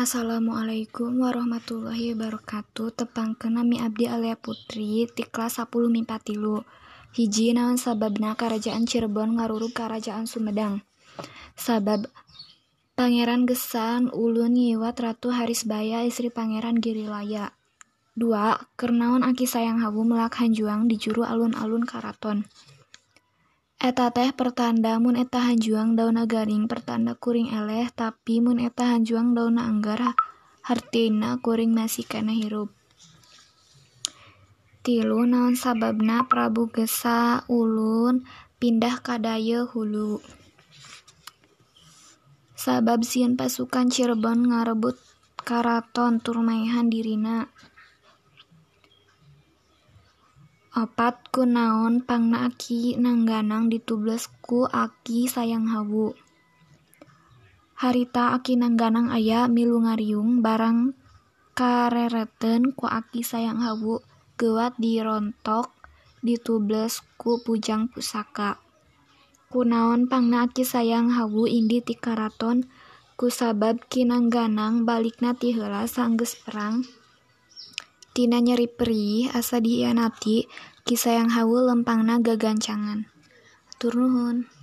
Assalamualaikum warahmatullahi wabarakatuh. Tepang kenami Abdi Alia Putri di kelas 10 MIPA tilu hiji naon sababna kerajaan Cirebon ngarurug kerajaan Sumedang? Sabab Pangeran Gesan ulun nyiwat Ratu Harisbaya istri Pangeran Girilaya. Dua kernaon aki sayang hawu melak hanjuang di juru alun-alun karaton Eta teh pertanda mun eta hanjuang dauna garing pertanda kuring eleh tapi mun eta hanjuang dauna anggar hartina kuring masih kena hirup. Tilu naon sababna Prabu Gesa ulun pindah ka daya hulu. Sabab sieun pasukan Cirebon ngarebut karaton turmaihan dirina Opat kunaon pangna aki nangganang ditubles ku aki sayang hawu. Harita aki nangganang aya milu ngariung barang karereten ku aki sayang hawu gewat dirontok ditubles ku pujang pusaka. Kunaon pangna aki sayang hawu indi ti karaton kusabab kinangganang balikna ti heula sanggeus perang Tina nyeri perih asa diianati Ki Sayang Hawu lempangna gagancangan. Hatur nuhun.